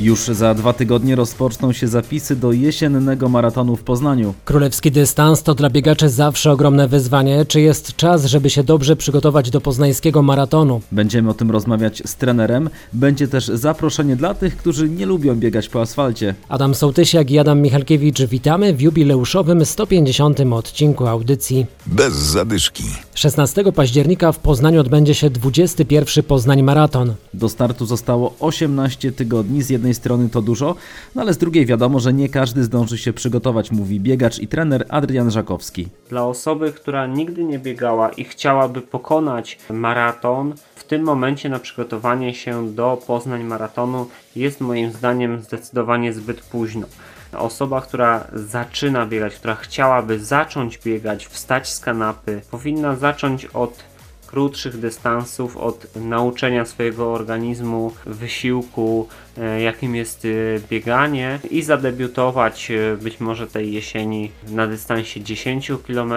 Już za dwa tygodnie rozpoczną się zapisy do jesiennego maratonu w Poznaniu. Królewski dystans to dla biegaczy zawsze ogromne wyzwanie. Czy jest czas, żeby się dobrze przygotować do poznańskiego maratonu? Będziemy o tym rozmawiać z trenerem. Będzie też zaproszenie dla tych, którzy nie lubią biegać po asfalcie. Adam Sołtysiak i Adam Michalkiewicz witamy w jubileuszowym 150. odcinku audycji. Bez zadyszki. 16 października w Poznaniu odbędzie się 21 Poznań Maraton. Do startu zostało 18 tygodni. Z jednej strony to dużo, no ale z drugiej wiadomo, że nie każdy zdąży się przygotować, mówi biegacz i trener Adrian Żakowski. Dla osoby, która nigdy nie biegała i chciałaby pokonać maraton, w tym momencie na przygotowanie się do Poznań maratonu jest moim zdaniem zdecydowanie zbyt późno. Osoba, która zaczyna biegać, która chciałaby zacząć biegać, wstać z kanapy, powinna zacząć od krótszych dystansów, od nauczenia swojego organizmu wysiłku, e, jakim jest e, bieganie i zadebiutować e, być może tej jesieni na dystansie 10 km,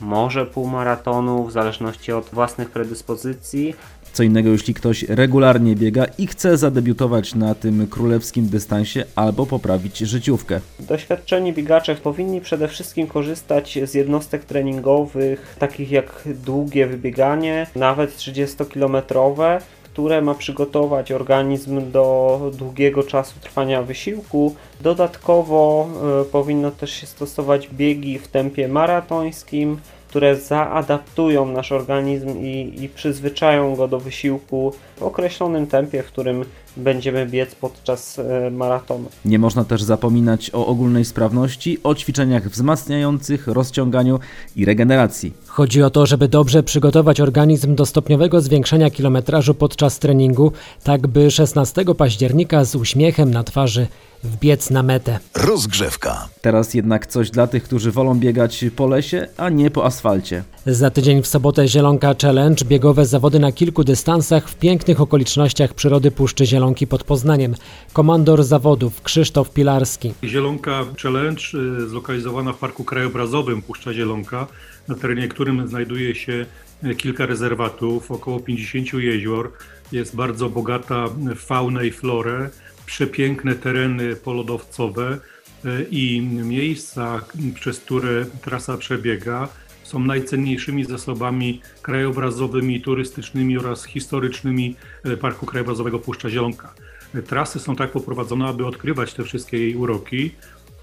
może półmaratonu, w zależności od własnych predyspozycji, co innego, jeśli ktoś regularnie biega i chce zadebiutować na tym królewskim dystansie albo poprawić życiówkę. Doświadczeni biegacze powinni przede wszystkim korzystać z jednostek treningowych, takich jak długie wybieganie, nawet 30-kilometrowe, które ma przygotować organizm do długiego czasu trwania wysiłku. Dodatkowo y, powinno też się stosować biegi w tempie maratońskim, które zaadaptują nasz organizm i, i przyzwyczają go do wysiłku w określonym tempie, w którym będziemy biec podczas e, maratonu. Nie można też zapominać o ogólnej sprawności, o ćwiczeniach wzmacniających, rozciąganiu i regeneracji. Chodzi o to, żeby dobrze przygotować organizm do stopniowego zwiększenia kilometrażu podczas treningu, tak by 16 października z uśmiechem na twarzy wbiec na metę. Rozgrzewka. Teraz jednak coś dla tych, którzy wolą biegać po lesie, a nie po asfalcie. Za tydzień w sobotę Zielonka Challenge, biegowe zawody na kilku dystansach w pięknych okolicznościach przyrody Puszczy Zielonki pod Poznaniem. Komandor zawodów Krzysztof Pilarski. Zielonka Challenge y, zlokalizowana w Parku Krajobrazowym Puszcza Zielonka, na terenie którym znajduje się y, kilka rezerwatów, około 50 jezior. Jest bardzo bogata w faunę i florę, przepiękne tereny polodowcowe y, i miejsca, przez które trasa przebiega są najcenniejszymi zasobami krajobrazowymi, turystycznymi oraz historycznymi e, Parku Krajobrazowego Puszcza Zielonka. E, trasy są tak poprowadzone, aby odkrywać te wszystkie jej uroki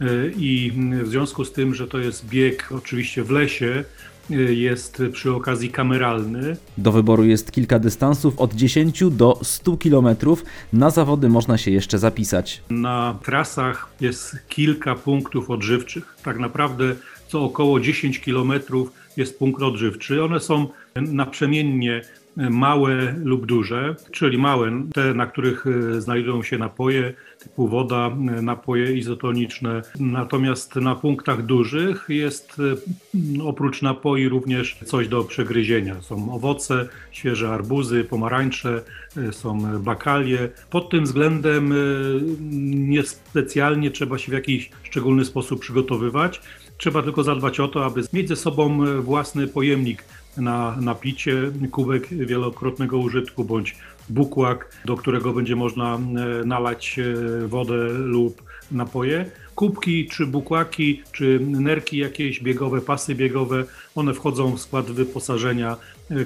e, i w związku z tym, że to jest bieg oczywiście w lesie, jest przy okazji kameralny. Do wyboru jest kilka dystansów od 10 do 100 km. Na zawody można się jeszcze zapisać. Na trasach jest kilka punktów odżywczych. Tak naprawdę co około 10 km jest punkt odżywczy. One są naprzemiennie małe lub duże, czyli małe, te na których e, znajdują się napoje typu woda, e, napoje izotoniczne. Natomiast na punktach dużych jest e, oprócz napoi również coś do przegryzienia. Są owoce, świeże arbuzy, pomarańcze, są bakalie. Pod tym względem niespecjalnie trzeba się w jakiś szczególny sposób przygotowywać. Trzeba tylko zadbać o to, aby mieć ze sobą e, własny pojemnik na napicie, kubek wielokrotnego użytku bądź bukłak, do którego będzie można e, nalać e, wodę lub napoje. Kubki czy bukłaki, czy nerki jakieś biegowe, pasy biegowe, one wchodzą w skład wyposażenia,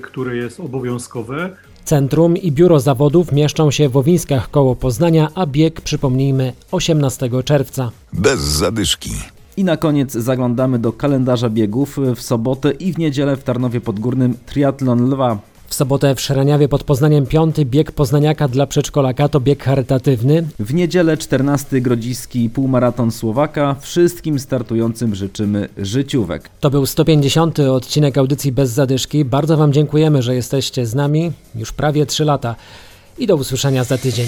które jest obowiązkowe. Centrum i biuro zawodów mieszczą się w Owińskach koło Poznania, a bieg, przypomnijmy, 18 czerwca. Bez zadyszki. I na koniec zaglądamy do kalendarza biegów. W sobotę i w niedzielę w Tarnowie Podgórnym triatlon lwa. W sobotę w Szereniawie pod Poznaniem piąty bieg poznaniaka dla przedszkolaka to bieg charytatywny. W niedzielę 14 grodziski półmaraton Słowaka. Wszystkim startującym życzymy życiówek. To był 150 odcinek audycji bez zadyszki. Bardzo Wam dziękujemy, że jesteście z nami już prawie 3 lata i do usłyszenia za tydzień.